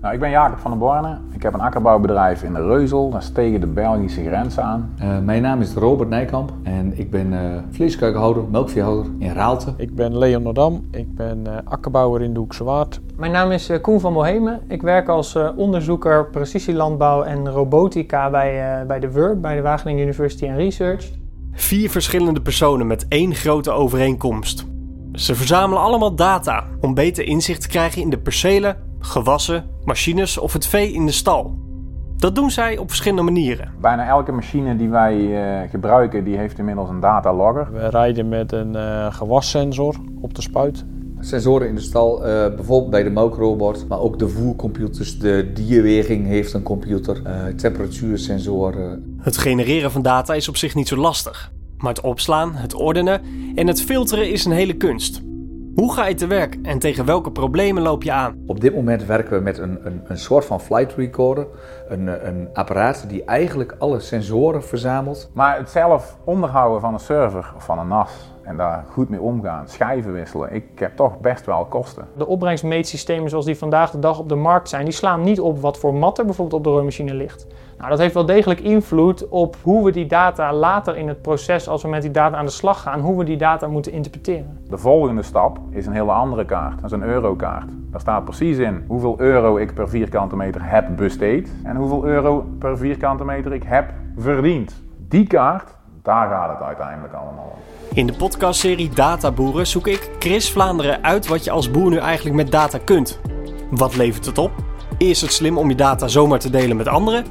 Nou, ik ben Jacob van der Borne. Ik heb een akkerbouwbedrijf in de Reuzel, dat is tegen de Belgische grens aan. Uh, mijn naam is Robert Nijkamp en ik ben uh, vleeskuikenhouder, melkveehouder in Raalte. Ik ben Leon Nordam, ik ben uh, akkerbouwer in de Hoekse Waard. Mijn naam is Koen van Bohemen. Ik werk als onderzoeker precisielandbouw en robotica bij, bij de WUR, bij de Wageningen University and Research. Vier verschillende personen met één grote overeenkomst. Ze verzamelen allemaal data om beter inzicht te krijgen in de percelen, gewassen, machines of het vee in de stal. Dat doen zij op verschillende manieren. Bijna elke machine die wij uh, gebruiken, die heeft inmiddels een datalogger. We rijden met een uh, gewassensor op de spuit. Sensoren in de stal, uh, bijvoorbeeld bij de melkrobot, maar ook de voercomputers. De dierweging heeft een computer, temperatuursensoren. Het genereren van data is op zich niet zo lastig. Maar het opslaan, het ordenen en het filteren is een hele kunst. Hoe ga je te werk en tegen welke problemen loop je aan? Op dit moment werken we met een, een, een soort van flight recorder. Een, een apparaat die eigenlijk alle sensoren verzamelt. Maar het zelf onderhouden van een server of van een NAS en daar goed mee omgaan, schijven wisselen, ik heb toch best wel kosten. De opbrengstmeetsystemen zoals die vandaag de dag op de markt zijn, die slaan niet op wat voor mat er bijvoorbeeld op de rooimachine ligt. Nou, dat heeft wel degelijk invloed op hoe we die data later in het proces, als we met die data aan de slag gaan, hoe we die data moeten interpreteren. De volgende stap is een hele andere kaart, dat is een eurokaart. Daar staat precies in hoeveel euro ik per vierkante meter heb besteed en hoeveel euro per vierkante meter ik heb verdiend. Die kaart, daar gaat het uiteindelijk allemaal om. In de podcastserie Databoeren zoek ik Chris Vlaanderen uit wat je als boer nu eigenlijk met data kunt. Wat levert het op? Is het slim om je data zomaar te delen met anderen?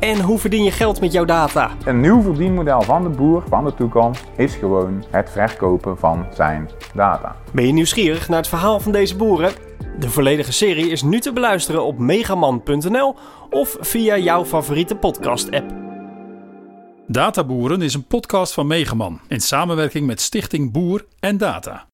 En hoe verdien je geld met jouw data? Een nieuw verdienmodel van de boer van de toekomst is gewoon het verkopen van zijn data. Ben je nieuwsgierig naar het verhaal van deze boeren? De volledige serie is nu te beluisteren op megaman.nl of via jouw favoriete podcast-app. Databoeren is een podcast van Megaman in samenwerking met Stichting Boer en Data.